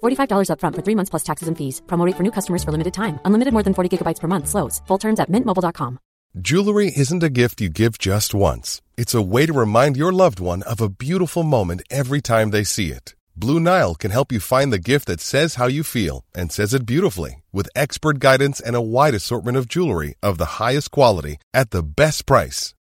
$45 upfront for three months plus taxes and fees. Promo rate for new customers for limited time. Unlimited more than 40 gigabytes per month. Slows. Full terms at mintmobile.com. Jewelry isn't a gift you give just once. It's a way to remind your loved one of a beautiful moment every time they see it. Blue Nile can help you find the gift that says how you feel and says it beautifully with expert guidance and a wide assortment of jewelry of the highest quality at the best price.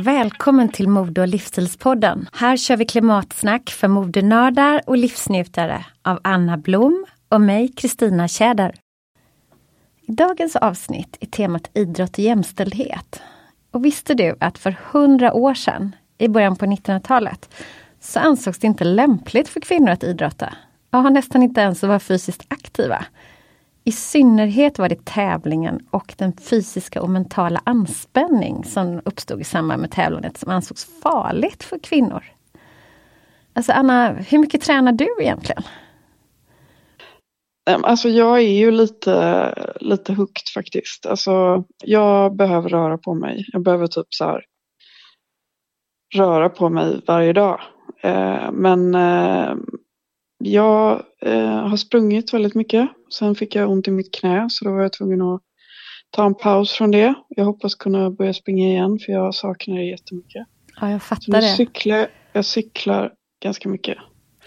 Välkommen till Mode och livsstilspodden. Här kör vi klimatsnack för modenördar och livsnjutare av Anna Blom och mig, Kristina Tjäder. I dagens avsnitt är temat idrott och jämställdhet. Och visste du att för hundra år sedan, i början på 1900-talet, så ansågs det inte lämpligt för kvinnor att idrotta. Ja, nästan inte ens att vara fysiskt aktiva. I synnerhet var det tävlingen och den fysiska och mentala anspänning som uppstod i samband med tävlandet som ansågs farligt för kvinnor. Alltså Anna, hur mycket tränar du egentligen? Ehm, alltså jag är ju lite, lite hooked faktiskt. Alltså jag behöver röra på mig. Jag behöver typ så här röra på mig varje dag. Ehm, men ehm, jag eh, har sprungit väldigt mycket. Sen fick jag ont i mitt knä så då var jag tvungen att ta en paus från det. Jag hoppas kunna börja springa igen för jag saknar det jättemycket. Ja, jag fattar det. Cyklar, jag cyklar ganska mycket.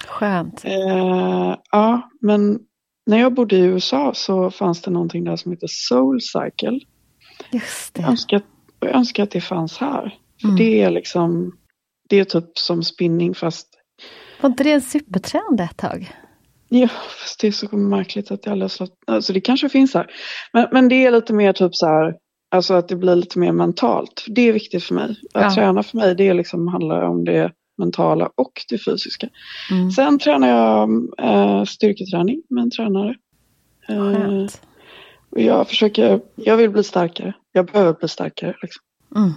Skönt. Eh, ja, men när jag bodde i USA så fanns det någonting där som heter Soul Cycle. Just det. Jag önskar, jag önskar att det fanns här. För Mm. det är liksom, det är typ som spinning fast Var inte det en supertrend ett tag? Ja, fast det är så märkligt att det aldrig har slått... Alltså det kanske finns här. Men, men det är lite mer typ så här, alltså att det blir lite mer mentalt. Det är viktigt för mig. Att Ja. träna för mig, det liksom handlar om det mentala och det fysiska. Mm. Sen tränar jag eh, styrketräning med en tränare. Skönt. och jag försöker, jag vill bli starkare. Jag behöver bli starkare. Liksom. Mm.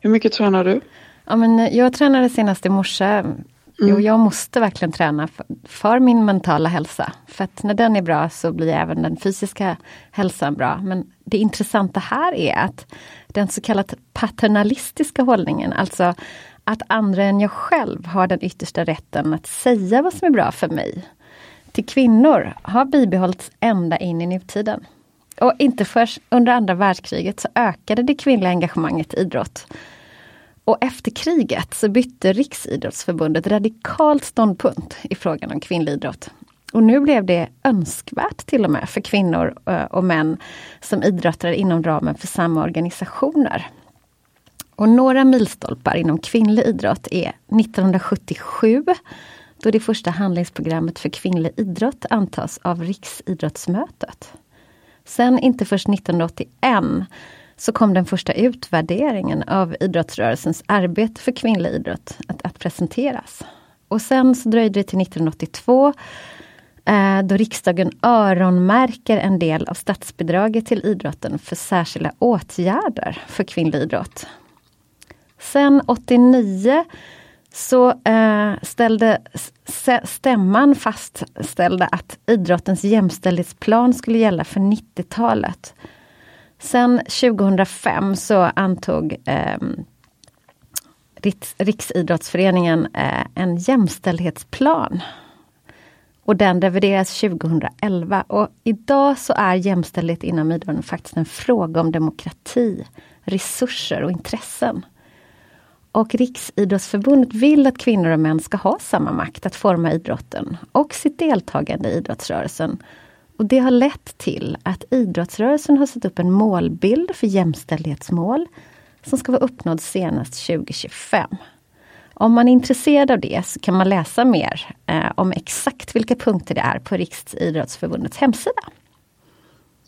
Hur mycket tränar du? Ja, men jag tränade senast i morse. Jo, jag måste verkligen träna för, för min mentala hälsa. För att när den är bra så blir även den fysiska hälsan bra. Men det intressanta här är att den så kallat paternalistiska hållningen, alltså att andra än jag själv har den yttersta rätten att säga vad som är bra för mig. Till kvinnor har bibehållits ända in i nutiden. Och inte först under andra världskriget så ökade det kvinnliga engagemanget i idrott. Och efter kriget så bytte Riksidrottsförbundet radikalt ståndpunkt i frågan om kvinnlig idrott. Och nu blev det önskvärt till och med för kvinnor eh, och män som idrottar inom ramen för samma organisationer. Och några milstolpar inom kvinnlig idrott är 1977 då det första handlingsprogrammet för kvinnlig idrott antas av Riksidrottsmötet. Sen inte först 1981 så kom den första utvärderingen av idrottsrörelsens arbete för kvinnlig idrott att, att presenteras. Och sen så dröjde det till 1982 eh, då riksdagen öronmärker en del av statsbidraget till idrotten för särskilda åtgärder för kvinnlig idrott. Sen 89 så eh, ställde stämman fastställde att idrottens jämställdhetsplan skulle gälla för 90-talet. Sen 2005 så antog eh, Riksidrottsföreningen eh, en jämställdhetsplan. Och den revideras 2011 och idag så är jämställdhet inom idrotten faktiskt en fråga om demokrati, resurser och intressen. Och Riksidrottsförbundet vill att kvinnor och män ska ha samma makt att forma idrotten och sitt deltagande i idrottsrörelsen. Och det har lett till att idrottsrörelsen har satt upp en målbild för jämställdhetsmål som ska vara uppnådd senast 2025. Om man är intresserad av det så kan man läsa mer eh, om exakt vilka punkter det är på Riksidrottsförbundets hemsida.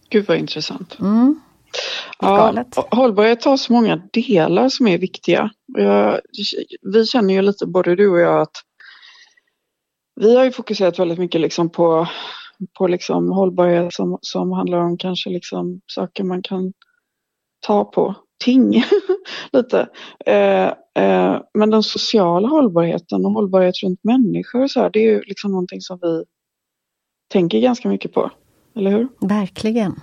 Gud vad intressant. Mm. Ja, hållbarhet har så många delar som är viktiga. Jag, vi känner ju lite, både du och jag, att vi har ju fokuserat väldigt mycket liksom på, på liksom hållbarhet som, som handlar om kanske liksom saker man kan ta på, ting lite. Eh, eh, men den sociala hållbarheten och hållbarhet runt människor och så här, det är ju liksom någonting som vi tänker ganska mycket på. Eller hur? Verkligen.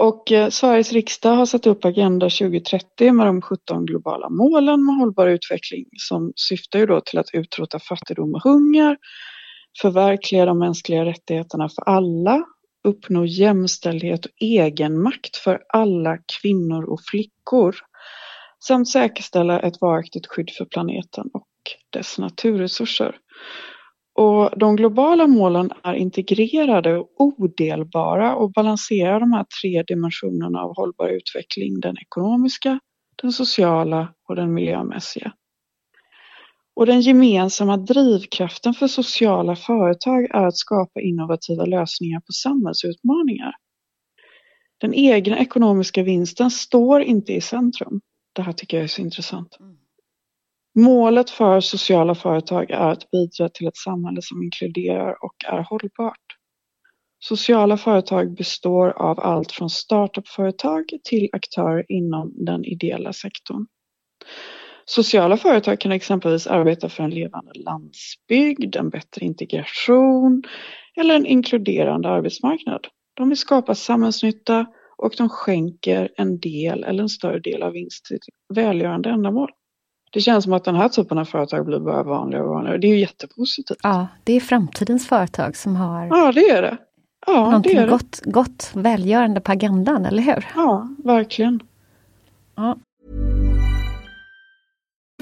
Och eh, Sveriges riksdag har satt upp Agenda 2030 med de 17 globala målen med hållbar utveckling som syftar ju då till att utrota fattigdom och hunger, förverkliga de mänskliga rättigheterna för alla, uppnå jämställdhet och egenmakt för alla kvinnor och flickor samt säkerställa ett varaktigt skydd för planeten och dess naturresurser. Och de globala målen är integrerade och odelbara och balanserar de här tre dimensionerna av hållbar utveckling. Den ekonomiska, den sociala och den miljömässiga. Och den gemensamma drivkraften för sociala företag är att skapa innovativa lösningar på samhällsutmaningar. Den egna ekonomiska vinsten står inte i centrum. Det här tycker jag är så intressant. Målet för sociala företag är att bidra till ett samhälle som inkluderar och är hållbart. Sociala företag består av allt från startupföretag till aktörer inom den ideella sektorn. Sociala företag kan exempelvis arbeta för en levande landsbygd, en bättre integration eller en inkluderande arbetsmarknad. De vill skapa samhällsnytta och de skänker en del eller en större del av vinst till välgörande ändamål. Det känns som att den här typen av företag blir bara vanligare och vanligare. Det är ju jättepositivt. Ja, det är framtidens företag som har Ja, det är det. Ja, någonting det är det. Gott, gott välgörande på agendan, eller hur? Ja, verkligen. Ja.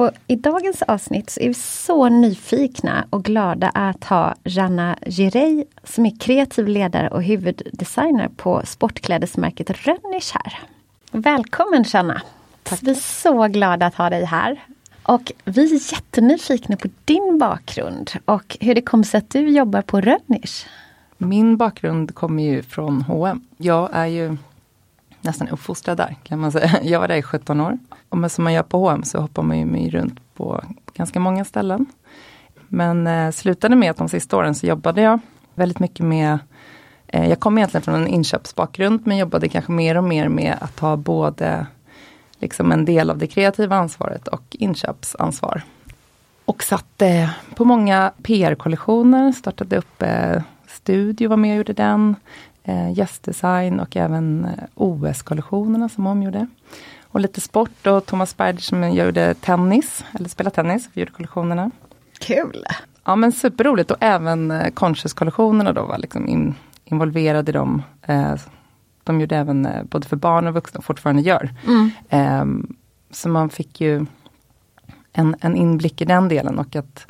Och I dagens avsnitt så är vi så nyfikna och glada att ha Janna Girey som är kreativ ledare och huvuddesigner på sportklädesmärket Rönnisch här. Välkommen! Tack. Vi är så glada att ha dig här. Och vi är jättenyfikna på din bakgrund och hur det kom sig att du jobbar på Rönnisch. Min bakgrund kommer ju från H&M. Jag är ju nästan uppfostrad där kan man säga. Jag var där i 17 år. Och som man gör på H&M så hoppar man ju med runt på ganska många ställen. Men eh, slutade med att de sista åren så jobbade jag väldigt mycket med eh, Jag kom egentligen från en inköpsbakgrund men jobbade kanske mer och mer med att ha både liksom en del av det kreativa ansvaret och inköpsansvar. Och satt eh, på många PR-kollektioner, startade upp eh, Studio var med och gjorde den eh, gästdesign och även eh, OS-kollektionerna som hon gjorde. Och lite sport och Thomas Berger som gjorde tennis, eller spelade tennis, vi gjorde kollektionerna. Kul! Ja men superroligt och även eh, Conscious-kollektionerna då var liksom in, involverade i dem. Eh, de gjorde även eh, både för barn och vuxna, och fortfarande gör. Mm. Eh, så man fick ju en, en inblick i den delen och ett,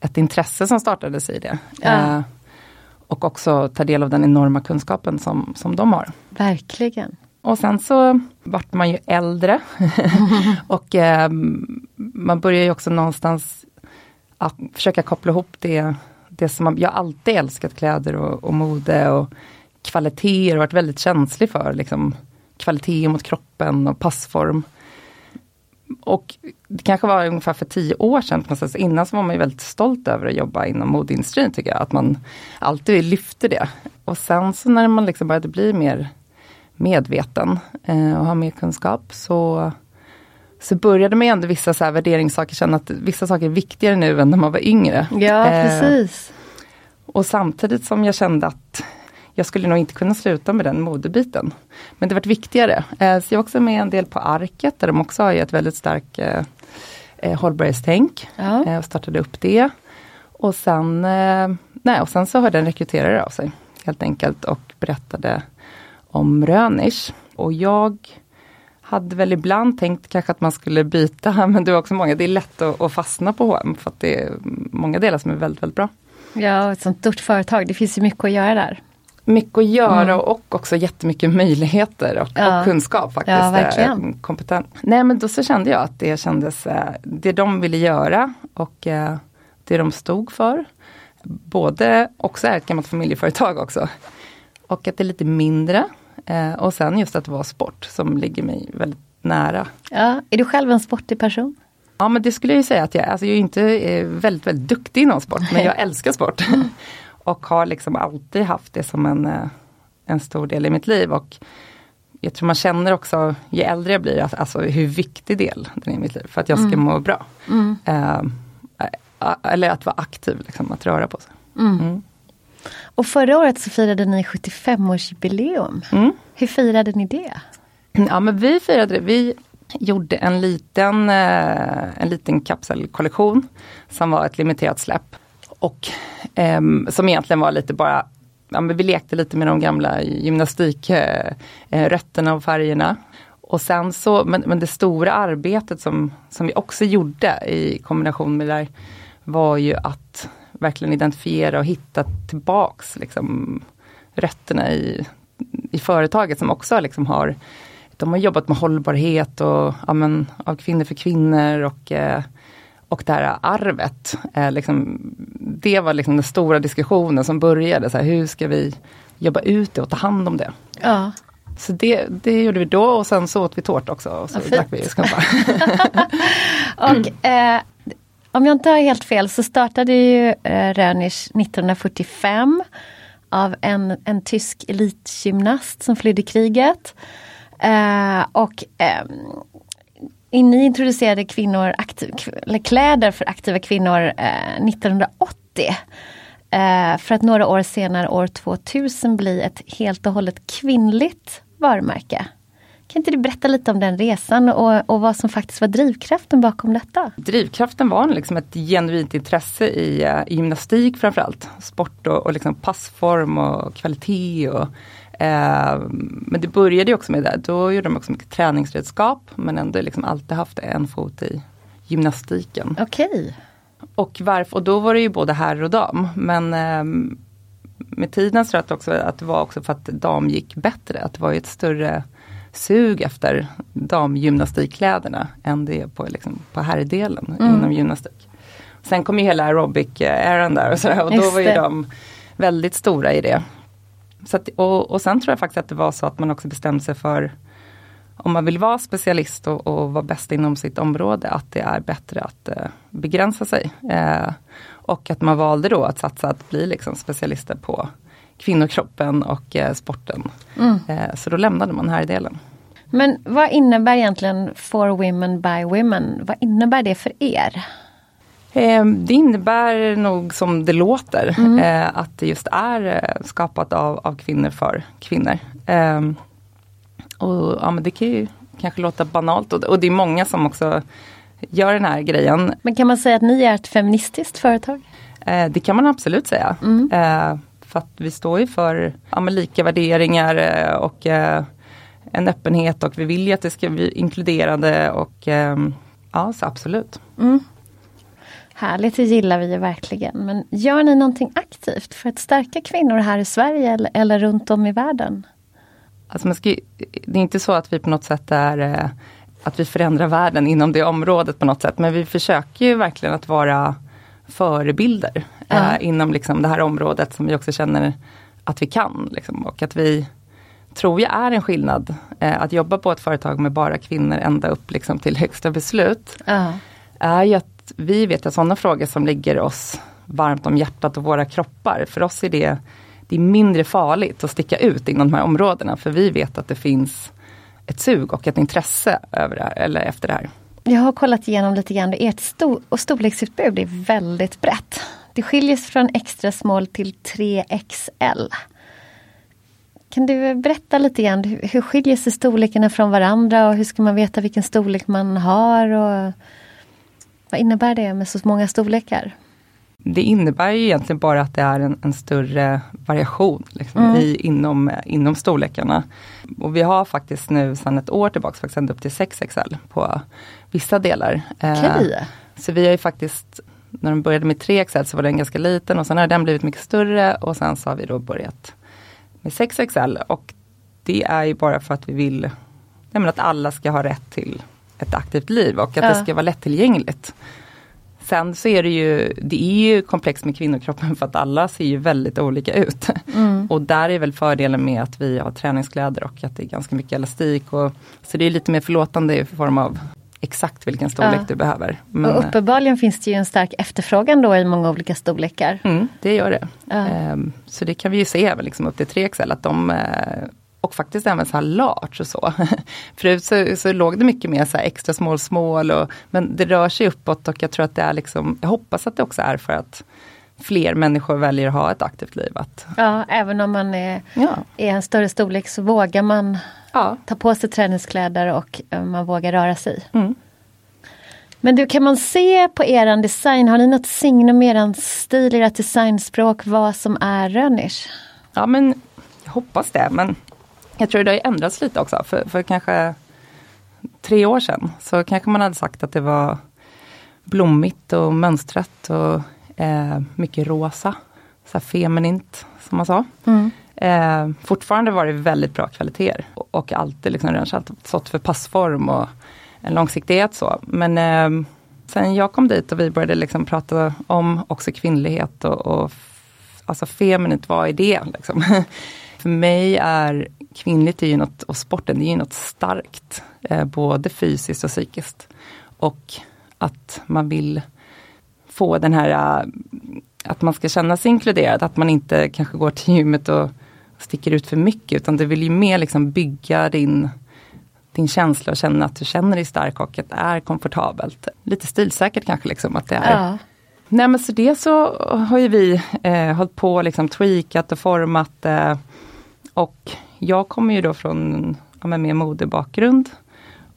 ett intresse som startades i det. Ja. Och också ta del av den enorma kunskapen som, som de har. Verkligen. Och sen så vart man ju äldre. och eh, man börjar ju också någonstans att försöka koppla ihop det, det som man, jag alltid älskat kläder och, och mode och kvaliteter och varit väldigt känslig för liksom, kvalitet mot kroppen och passform. Och det kanske var ungefär för tio år sedan, innan så var man ju väldigt stolt över att jobba inom modeindustrin tycker jag. Att man alltid lyfte det. Och sen så när man liksom började bli mer medveten eh, och ha mer kunskap så, så började man ändå vissa så här värderingssaker känna att vissa saker är viktigare nu än när man var yngre. Ja, eh, precis. Och samtidigt som jag kände att jag skulle nog inte kunna sluta med den modebiten. Men det varit viktigare. Eh, så jag var också med en del på Arket där de också har ett väldigt starkt eh, hållbarhetstänk. Ja. Eh, och startade upp det. Och sen, eh, nej, och sen så hörde en rekryterare av sig helt enkelt och berättade om Rönisch. Och jag hade väl ibland tänkt kanske att man skulle byta, men det var också många, det är lätt att, att fastna på H&M för att det är många delar som är väldigt, väldigt bra. Ja, ett sånt stort företag, det finns ju mycket att göra där mycket att göra mm. och också jättemycket möjligheter och, ja. och kunskap faktiskt. Ja, verkligen. Kompetent. Nej men då så kände jag att det kändes, eh, det de ville göra och eh, det de stod för. Både, också är ett gammalt familjeföretag också. Och att det är lite mindre. Eh, och sen just att det var sport som ligger mig väldigt nära. Ja, är du själv en sportig person? Ja men det skulle jag säga att jag är. Alltså jag är inte väldigt, väldigt duktig inom sport men jag älskar sport. Och har liksom alltid haft det som en, eh, en stor del i mitt liv. Och jag tror man känner också, ju äldre jag blir, alltså hur viktig del den är i mitt liv. För att jag ska mm. må bra. Mm. Uh, eller att vara aktiv, liksom, att röra på sig. Mm. mm. Och förra året så firade ni 75-årsjubileum. Mm. Hur firade ni det? Ja men vi firade det, vi gjorde en liten, en liten kapselkollektion som var ett limiterat släpp. Och eh, som egentligen var lite bara, ja, men vi lekte lite med de gamla gymnastikrötterna eh, eh och färgerna. Och sen så, men, men det stora arbetet som, som vi också gjorde i kombination med det där var ju att verkligen identifiera och hitta tillbaks liksom, rötterna i, i företaget som också liksom har de har jobbat med hållbarhet och ja, men, av kvinnor för kvinnor och eh, och det här arvet, eh, liksom, det var liksom den stora diskussionen som började. Så här, hur ska vi jobba ut det och ta hand om det? Ja. Så det, det gjorde vi då och sen så åt vi tårta också. Och så ja, drack vi och, eh, om jag inte har helt fel så startade ju eh, Rönisch 1945 av en, en tysk elitgymnast som flydde kriget. Eh, och eh, ni introducerade kvinnor aktiv, eller kläder för aktiva kvinnor eh, 1980. Eh, för att några år senare, år 2000, bli ett helt och hållet kvinnligt varumärke. Kan inte du berätta lite om den resan och, och vad som faktiskt var drivkraften bakom detta? Drivkraften var liksom ett genuint intresse i, eh, i gymnastik framförallt. Sport och, och liksom passform och kvalitet. Och, uh, men det började också med det, då gjorde de också mycket träningsredskap men ändå liksom alltid haft en fot i gymnastiken. Okej. Okay. Och, varför, och då var det ju både herr och dam. Men um, med tiden så att, också, att det var också för att dam gick bättre. Att det var ett större sug efter damgymnastikkläderna än det är på, liksom, på herrdelen mm. inom gymnastik. Sen kom ju hela aerobic-eran där och, sådär, och då var ju de väldigt stora i det. Så att, och, och sen tror jag faktiskt att det var så att man också bestämde sig för om man vill vara specialist och, och vara bäst inom sitt område, att det är bättre att eh, begränsa sig. Eh, och att man valde då att satsa att bli liksom specialister på kvinnokroppen och eh, sporten. Mm. Eh, så då lämnade man här delen. Men vad innebär egentligen For Women by Women? Vad innebär det för er? Eh, det innebär nog som det låter, mm. Eh, att det just är eh, skapat av, av kvinnor för kvinnor. Ehm, och ja, men Det kan ju kanske låta banalt och, och det är många som också gör den här grejen. Men kan man säga att ni är ett feministiskt företag? Eh, det kan man absolut säga. Mm. För att vi står ju för ja, lika värderingar och en öppenhet och vi vill ju att det ska bli inkluderande och eh, ja, så absolut. Mm. Härligt, det gillar vi ju verkligen. Men gör ni någonting aktivt för att stärka kvinnor här i Sverige eller, eller runt om i världen? Alltså man ska, det är inte så att vi på något sätt är att vi förändrar världen inom det området på något sätt. Men vi försöker ju verkligen att vara förebilder ja. eh, inom liksom det här området som vi också känner att vi kan. Liksom, och att vi tror jag är en skillnad. Eh, att jobba på ett företag med bara kvinnor ända upp liksom, till högsta beslut. Ja. Är ju att vi vet att sådana frågor som ligger oss varmt om hjärtat och våra kroppar. För oss är det, det är mindre farligt att sticka ut inom de här områdena. För vi vet att det finns ett sug och ett intresse över det här, eller efter det här. Jag har kollat igenom lite grann. Ert stor och storleksutbud är väldigt brett. Det skiljer sig från extra small till 3XL. Kan du berätta lite grann, hur skiljer sig storlekarna från varandra och hur ska man veta vilken storlek man har? Och vad innebär det med så många storlekar? Det innebär ju egentligen bara att det är en, en större variation liksom, mm. i, inom, inom storlekarna. Och vi har faktiskt nu sedan ett år tillbaka faktiskt ända upp till 6XL på vissa delar. Okay. Eh, så vi har ju faktiskt, när de började med 3XL så var den ganska liten och sen har den blivit mycket större och sen så har vi då börjat med 6XL och det är ju bara för att vi vill att alla ska ha rätt till ett aktivt liv och att ja. det ska vara lättillgängligt. Sen så är det ju, det är ju komplext med kvinnokroppen för att alla ser ju väldigt olika ut. Mm. Och där är väl fördelen med att vi har träningskläder och att det är ganska mycket elastik. Och, så det är lite mer förlåtande i form av exakt vilken storlek ja. du behöver. Men, och uppenbarligen finns det ju en stark efterfrågan då i många olika storlekar. Mm, det gör det. Ja. Um, så det kan vi ju se även liksom upp till 3XL att de uh, och faktiskt även så här large och så. Förut så, så låg det mycket mer så extra small small och, men det rör sig uppåt och jag tror att det är liksom, jag hoppas att det också är för att fler människor väljer att ha ett aktivt liv. Att, ja, även om man är, ja. är en större storlek så vågar man ja. ta på sig träningskläder och eh, man vågar röra sig. Mm. Men du, kan man se på er design, har ni något signum, er stil, ert designspråk, vad som är Rönnisch? Ja men jag hoppas det, men jag tror det har ändrats lite också. För, för kanske tre år sedan så kanske man hade sagt att det var blommigt och mönstrat och eh, mycket rosa. Så här feminint som man sa. Mm. Eh, fortfarande var det väldigt bra kvaliteter och, och alltid liksom stått för passform och en långsiktighet så. Men eh, sen jag kom dit och vi började liksom prata om också kvinnlighet och, och alltså feminint, vad är det? Liksom. för mig är kvinnligt är ju något, och sporten det är ju något starkt. Eh, både fysiskt och psykiskt. Och att man vill få den här äh, att man ska känna sig inkluderad, att man inte kanske går till gymmet och sticker ut för mycket utan du vill ju mer liksom bygga din, din känsla och känna att du känner dig stark och att det är komfortabelt. Lite stilsäkert kanske liksom att det är. Ja. Nej men så det så har ju vi eh, hållit på liksom tweakat och format eh, och jag kommer ju då från ja, mer modebakgrund.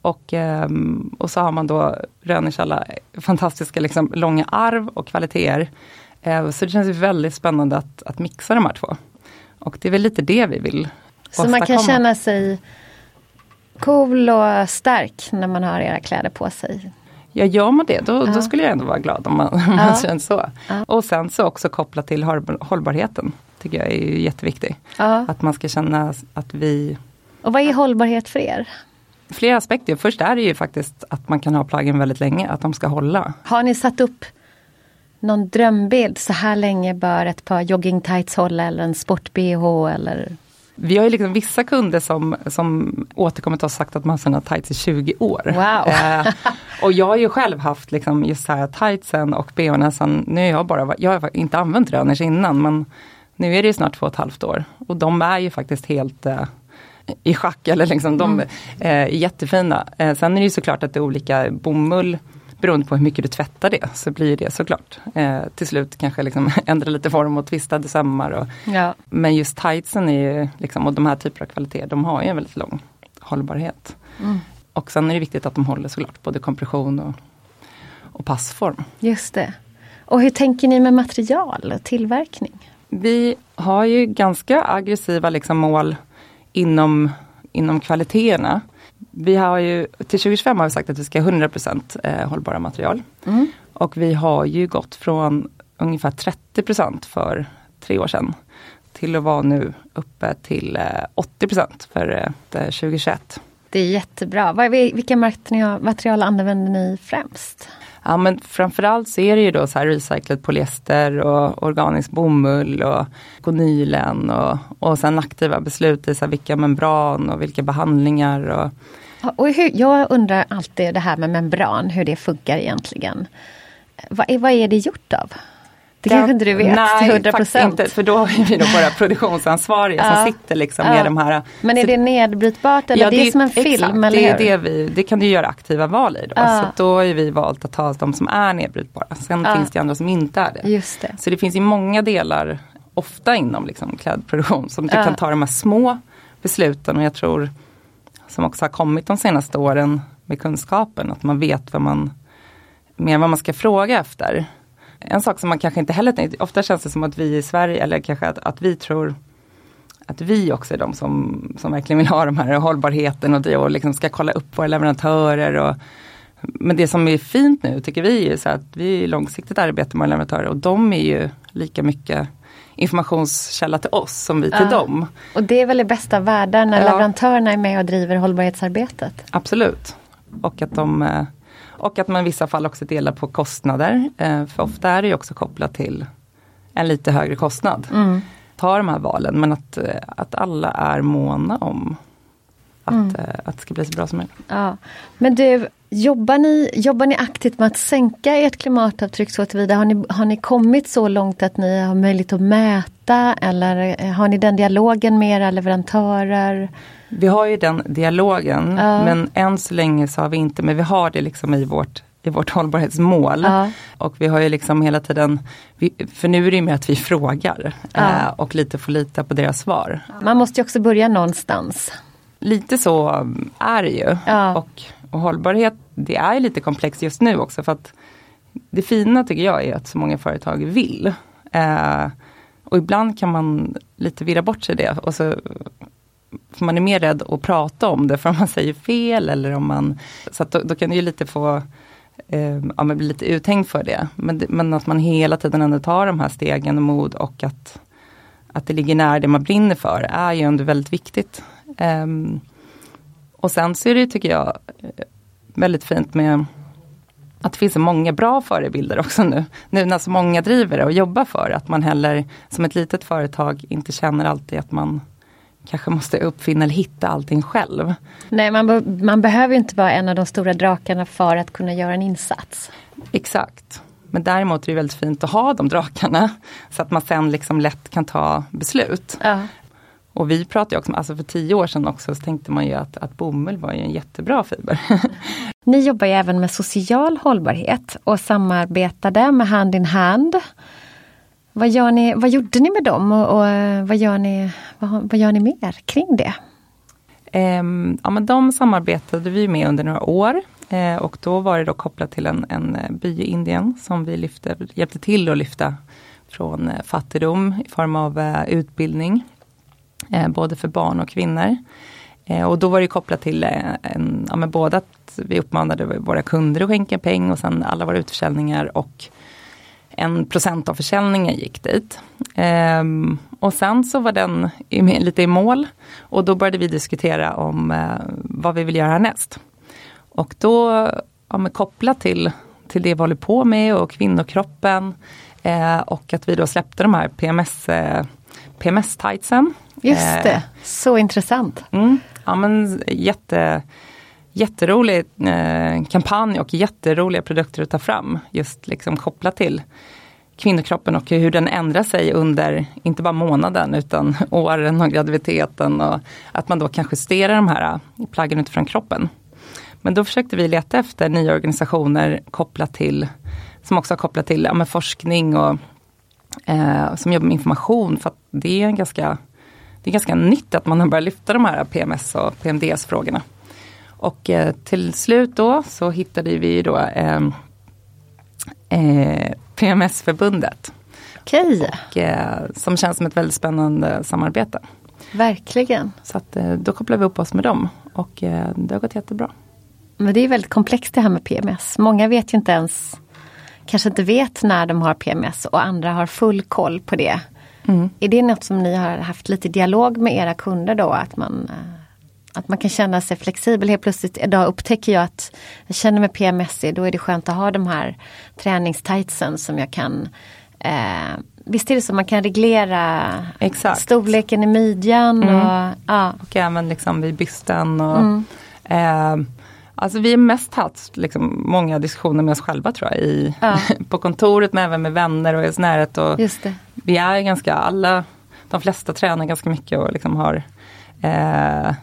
Och, eh, och så har man då Rönners alla fantastiska liksom, långa arv och kvaliteter. Eh, så det känns väldigt spännande att, att mixa de här två. Och det är väl lite det vi vill Så man kan känna sig cool och stark när man har era kläder på sig. Ja, gör man det då, Ja. då skulle jag ändå vara glad om man, om man Ja. känner så. Ja. Och sen så också kopplat till hållbar- hållbarheten. Tycker jag är jätteviktig. Ja. Att man ska känna att vi Och vad är hållbarhet för er? Flera aspekter. Först är det ju faktiskt att man kan ha plaggen väldigt länge, att de ska hålla. Har ni satt upp någon drömbild? Så här länge bör ett par joggingtights hålla eller en sport-bh eller? Vi har ju liksom vissa kunder som, som återkommit och sagt att man har sina tights i 20 år. Wow. Eh, och jag har ju själv haft liksom just så här tightsen och bhn sen, nu har jag bara, jag har inte använt Röners innan men nu är det ju snart två och ett halvt år. Och de är ju faktiskt helt eh, i schack eller liksom de Mm. eh, är jättefina. Eh, sen är det ju såklart att det är olika bomull beroende på hur mycket du tvättar det så blir det såklart. Eh, till slut kanske liksom ändra lite form och twistade sömmar. Och, Ja. men just tightsen är ju, liksom, och de här typerna av kvaliteter, de har ju en väldigt lång hållbarhet. Mm. Och sen är det viktigt att de håller såklart, både kompression och, och passform. Just det. Och hur tänker ni med material och tillverkning? Vi har ju ganska aggressiva liksom mål inom, inom kvaliteterna. Vi har ju, till 2025 har vi sagt att vi ska ha 100% eh, hållbara material. Mm. Och vi har ju gått från ungefär 30% för tre år sedan till att vara nu uppe till eh, 80% för eh, 2021. Det är jättebra. Vilka material använder ni främst? Ja men framförallt så är det ju då så här recyclad polyester och organisk bomull och konylen och, och sen aktiva beslut i så här vilka membran och vilka behandlingar. Och, Och hur, jag undrar alltid det här med membran, hur det funkar egentligen. Eh, vad är, vad är det gjort av? Det kanske inte du vet Nej, till 100 faktiskt inte. För då har vi då våra produktionsansvariga Ja. som sitter liksom Ja. med de här. Men är det nedbrytbart eller det är som en film? exakt, eller det, är det, vi, det kan du göra aktiva val i. Då. Ja. Så då har vi valt att ta de som är nedbrytbara. Sen Ja. finns det andra som inte är det. Just det. Så det finns ju många delar, ofta inom liksom klädproduktion, som du Ja. kan ta de här små besluten och jag tror som också har kommit de senaste åren med kunskapen, att man vet vad man, mer vad man ska fråga efter. En sak som man kanske inte heller tänkt, ofta känns det som att vi i Sverige, eller kanske att, att vi tror att vi också är de som, som verkligen vill ha de här hållbarheten och, det, och liksom ska kolla upp våra leverantörer. Och, men det som är fint nu tycker vi är så att vi är långsiktigt arbete med leverantörer och de är ju lika mycket informationskälla till oss som vi till Ja. dem. Och det är väl det bästa världen när Ja. leverantörerna är med och driver hållbarhetsarbetet. Absolut. Och att, de, eh, och att man i vissa fall också delar på kostnader. eh, För ofta är det ju också kopplat till en lite högre kostnad. Mm. Ta de här valen men att, eh, att alla är måna om att, Mm. eh, att det ska bli så bra som möjligt. Ja. Men du, jobbar ni, jobbar ni aktivt med att sänka ert klimatavtryck så tillvida? Har ni, har ni kommit så långt att ni har möjlighet att mäta eller har ni den dialogen med era leverantörer? Vi har ju den dialogen Ja. men än så länge så har vi inte, men vi har det liksom i vårt i vårt hållbarhetsmål. Ja. Och vi har ju liksom hela tiden, vi, för nu är det ju mer att vi frågar eh, och lite får lita på deras svar. Man måste ju också börja någonstans. Lite så um, är det ju. Och, och hållbarhet, det är lite komplext just nu också för att det fina tycker jag är att så många företag vill. Eh, och ibland kan man lite virra bort sig det och så för man är mer rädd att prata om det för om man säger fel eller om man Så att då, då kan det ju lite få eh, ja, men bli lite uthängd för det. Men, men att man hela tiden ändå tar de här stegen och mod och att, att det ligger nära det man brinner för är ju ändå väldigt viktigt. Ehm, och sen så är det tycker jag väldigt fint med att det finns så många bra förebilder också nu. Nu när så många driver det och jobbar för det, att man heller som ett litet företag inte känner alltid att man kanske måste uppfinna eller hitta allting själv. Nej, man, be- man behöver inte vara en av de stora drakarna för att kunna göra en insats. Exakt. Men däremot är det väldigt fint att ha de drakarna. Så att man sen liksom lätt kan ta beslut. Ja. Och vi pratade också, alltså för tio år sedan också, så tänkte man ju att, att bomull var ju en jättebra fiber. Ni jobbar ju även med social hållbarhet och samarbetade med Hand in Hand. Vad, gör ni, vad gjorde ni med dem och, och eh, vad, gör ni, vad, vad gör ni mer kring det? Ehm, ja, men de samarbetade vi med under några år. Eh, och då var det då kopplat till en, en eh, by i Indien som vi lyfte, hjälpte till att lyfta från eh, fattigdom i form av eh, utbildning. Eh, både för barn och kvinnor. Eh, och då var det kopplat till eh, en, ja, men både att vi uppmanade våra kunder att skänka pengar och sen alla våra utförsäljningar och en procent av försäljningen gick dit. Ehm, och sen så var den lite i mål och då började vi diskutera om eh, vad vi vill göra härnäst. Och då, ja, men kopplat till, till det vi håller på med och kvinnokroppen eh, och att vi då släppte de här PMS, eh, PMS-tightsen. Just det, så intressant. Mm, ja men jätte jätterolig eh, kampanj och jätteroliga produkter att ta fram. Just liksom kopplat till kvinnokroppen och hur den ändrar sig under, inte bara månaden utan åren och graviditeten och att man då kan justera de här eh, plaggen utifrån kroppen. Men då försökte vi leta efter nya organisationer kopplat till, som också har kopplat till ja, forskning och eh, som jobbar med information för att det är ganska det är ganska nytt att man har börjat lyfta de här PMS och PMDS frågorna. Och eh, till slut då så hittade vi då eh, eh, PMS-förbundet. Okej. Och, eh, som känns som ett väldigt spännande samarbete. Verkligen. Så att, eh, då kopplade vi upp oss med dem och eh, det har gått jättebra. Men det är väldigt komplext det här med PMS. Många vet ju inte ens, kanske inte vet när de har PMS och andra har full koll på det. Mm. Är det något som ni har haft lite dialog med era kunder då? Att man, att man kan känna sig flexibel. Helt plötsligt idag upptäcker jag att jag känner mig PMSig. Då är det skönt att ha de här träningstightsen som jag kan eh, Visst är det så man kan reglera Exakt. storleken i midjan mm. och, ja. och även liksom vid bysten. Och, mm. eh, Alltså vi har mest haft liksom, många diskussioner med oss själva tror jag. I, ja. på kontoret men även med vänner och i närhet. Och Vi är ganska alla, de flesta tränar ganska mycket och liksom har eh,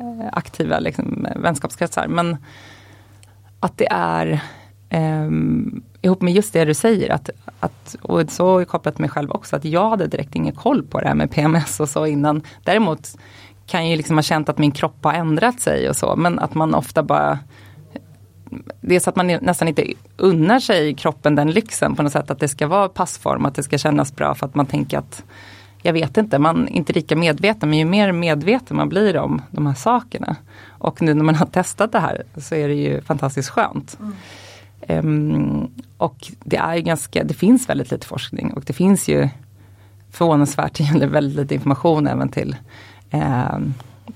Eh, aktiva liksom, vänskapskretsar. Men att det är eh, ihop med just det du säger, att, att, och så kopplat till mig själv också, att jag hade direkt ingen koll på det här med PMS och så innan. Däremot kan jag ju liksom ha känt att min kropp har ändrat sig och så, men att man ofta bara det är så att man nästan inte unnar sig kroppen den lyxen på något sätt att det ska vara passform, att det ska kännas bra för att man tänker att jag vet inte, man är inte lika medveten men ju mer medveten man blir om de här sakerna. Och nu när man har testat det här så är det ju fantastiskt skönt. Mm. Um, och det är ganska, det finns väldigt lite forskning och det finns ju förvånansvärt väldigt lite information även till eh,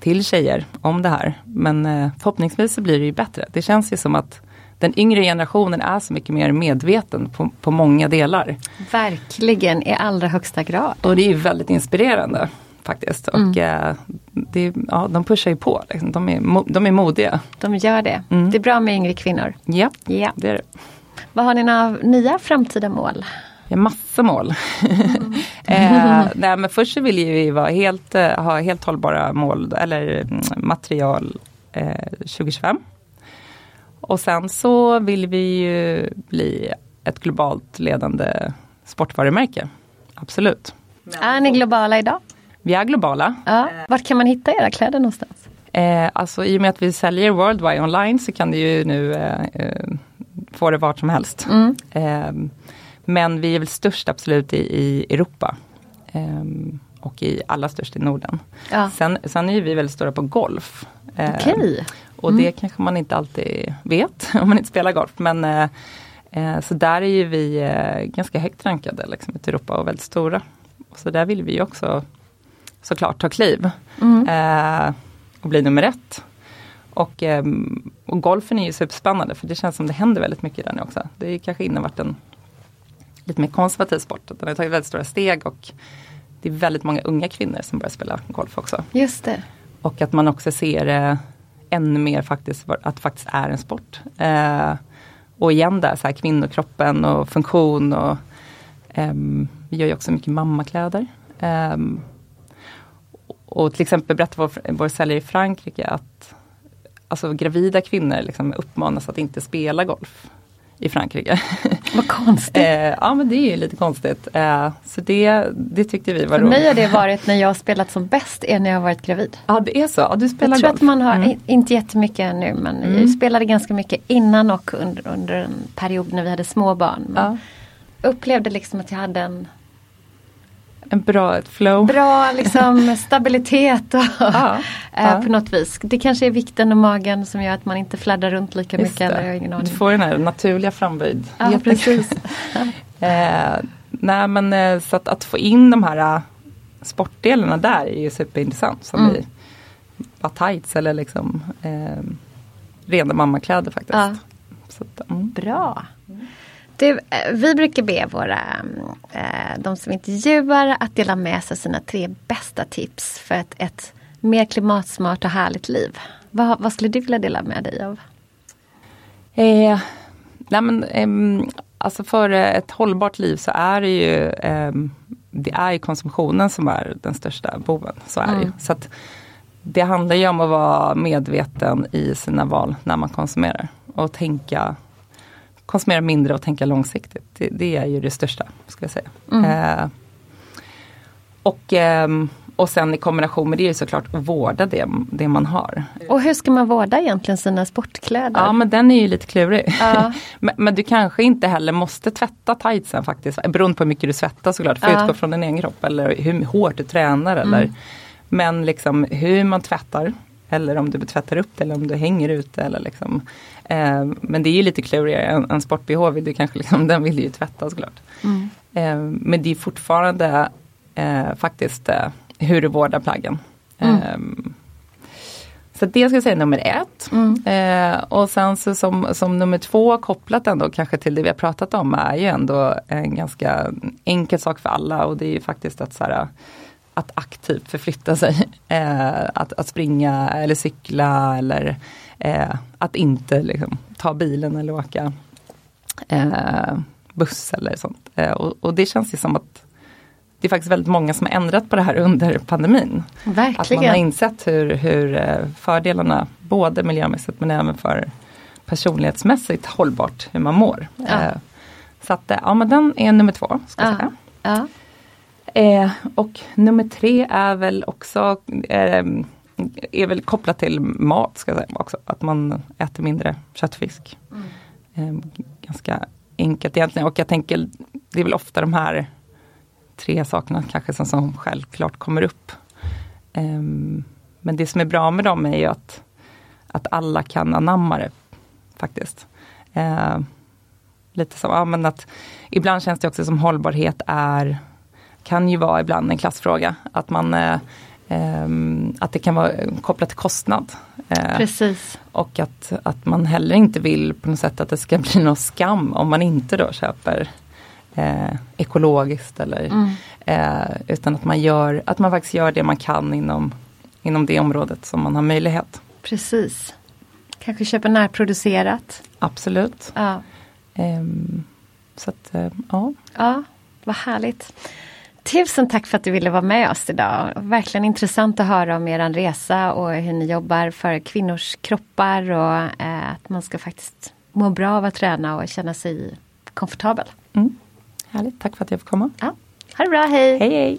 till tjejer om det här. Men eh, förhoppningsvis så blir det ju bättre. Det känns ju som att den yngre generationen är så mycket mer medveten på, på många delar. Verkligen, i allra högsta grad. Och det är väldigt inspirerande faktiskt. Och mm. eh, det, ja, de pushar ju på, liksom. de, är, de är modiga. De gör det. Mm. Det är bra med yngre kvinnor. Ja, ja. det är det. Vad har ni några nya framtida mål? Ja, massa mål. Mm. eh, nej, men först så vill vi vara helt, eh, ha helt hållbara mål eller mm, material eh, 2025. Och sen så vill vi ju bli ett globalt ledande sportvarumärke. Absolut. Är ni globala idag? Vi är globala. Ja. Vart kan man hitta era kläder någonstans? Eh, alltså i och med att vi säljer worldwide online så kan du ju nu eh, eh få det vart som helst. Mm. Eh, men vi är väl störst absolut i, i Europa. Um, och i allra störst i Norden. Ja. Sen, sen är vi väldigt stora på golf. Okay. Och mm. det kanske man inte alltid vet om man inte spelar golf. Men uh, uh, Så där är ju vi uh, ganska högt rankade liksom, i Europa och väldigt stora. Så där vill vi också såklart ta kliv. Mm. och bli nummer ett. Och, um, och golfen är ju superspännande för det känns som det händer väldigt mycket där nu också. Det är kanske inne varit en lite mer konservativ sport. Den har tagit väldigt stora steg och det är väldigt många unga kvinnor som börjar spela golf också. Just det. Och att man också ser eh, ännu mer faktiskt att det faktiskt är en sport. Eh, och igen där, så här, kvinnokroppen och funktion. Och, um, vi gör ju också mycket mammakläder. Um, och till exempel berättade vår, vår säljare i Frankrike att alltså, gravida kvinnor liksom uppmanas att inte spela golf i Frankrike. Vad konstigt. eh, ja men det är ju lite konstigt. Eh, så det, det tyckte vi var För roligt. mig har det varit när jag har spelat som bäst är när jag har varit gravid. Ja det är så, ja, du spelar jag tror golf. att man har, Mm. inte jättemycket nu men Mm. jag spelade ganska mycket innan och under, under en period när vi hade små barn. Ja. upplevde liksom att jag hade en En bra ett flow. bra liksom, stabilitet och, Ja, eh, ja. på något vis. Det kanske är vikten och magen som gör att man inte fladdrar runt lika Just mycket. Eller, ingen Du får den här naturliga framböjd. Ja, precis. eh, nej men eh, så att, att få in de här eh, sportdelarna där är ju superintressant. Som Mm. i bara tights eller liksom eh, rena mammakläder faktiskt. Ja. Så mm. Bra. Du, eh, vi brukar be våra, eh, de som intervjuar att dela med sig sina tre bästa tips för ett, ett mer klimatsmart och härligt liv. Vad, vad skulle du vilja dela med dig av? Eh, nej men, ehm, alltså för ett hållbart liv så är det ju ehm, det är ju konsumtionen som är den största boven. Så är det. Mm. Så att det handlar ju om att vara medveten i sina val när man konsumerar. Och tänka konsumera mindre och tänka långsiktigt. Det, det är ju det största, ska jag säga. Mm. Eh, och, ehm, och sen i kombination med det är såklart att vårda det, det man har. Och hur ska man vårda egentligen sina sportkläder? Ja men den är ju lite klurig. Ja. men, men du kanske inte heller måste tvätta tightsen faktiskt. Beroende på hur mycket du svettas såklart. För att Ja. utgå från din egen kropp eller hur hårt du tränar. Eller. Mm. Men liksom hur man tvättar. Eller om du tvättar upp det eller om du hänger ute. Eller liksom. eh, men det är ju lite klurigare. En, en sport-bh vill du kanske liksom, den vill du ju tvätta såklart. Mm. Eh, men det är fortfarande eh, faktiskt eh, hur du vårdar plaggen. Mm. Eh, så det ska jag säga nummer ett. Mm. Eh, och sen så som, som nummer två kopplat ändå kanske till det vi har pratat om är ju ändå en ganska enkel sak för alla och det är ju faktiskt att, så här, att aktivt förflytta sig. Eh, att, att springa eller cykla eller eh, att inte liksom, ta bilen eller åka eh, buss eller sånt. Och, och det känns ju som att det är faktiskt väldigt många som har ändrat på det här under pandemin. Att man har Verkligen. insett hur, hur fördelarna, både miljömässigt men även för personlighetsmässigt hållbart, hur man mår. Ja. Så att, ja men den är nummer två. Ska Ja. säga. Ja. Eh, och nummer tre är väl också eh, är väl kopplat till mat ska jag säga också. Att man äter mindre köttfisk. Eh, ganska enkelt egentligen och jag tänker det är väl ofta de här tre sakerna kanske som, som självklart kommer upp. Ehm, men det som är bra med dem är ju att, att alla kan anamma det faktiskt. Eh, lite som, ja, men att ibland känns det också som hållbarhet är kan ju vara ibland en klassfråga. Att man eh, ehm, att det kan vara kopplat till kostnad. Eh, Precis. och att, att man heller inte vill på något sätt att det ska bli någon skam om man inte då köper eh, ekologiskt eller Mm. eh, utan att man gör, att man faktiskt gör det man kan inom, inom det området som man har möjlighet. Precis. Kanske köpa närproducerat. Absolut. Ja. Ehm, så att, eh, ja. Ja, vad härligt. Tusen tack för att du ville vara med oss idag. Verkligen intressant att höra om er resa och hur ni jobbar för kvinnors kroppar och eh, att man ska faktiskt må bra av att träna och känna sig komfortabel. Mm. Härligt, tack för att jag fick komma. Ja. Ha det bra, hej! Hej hej!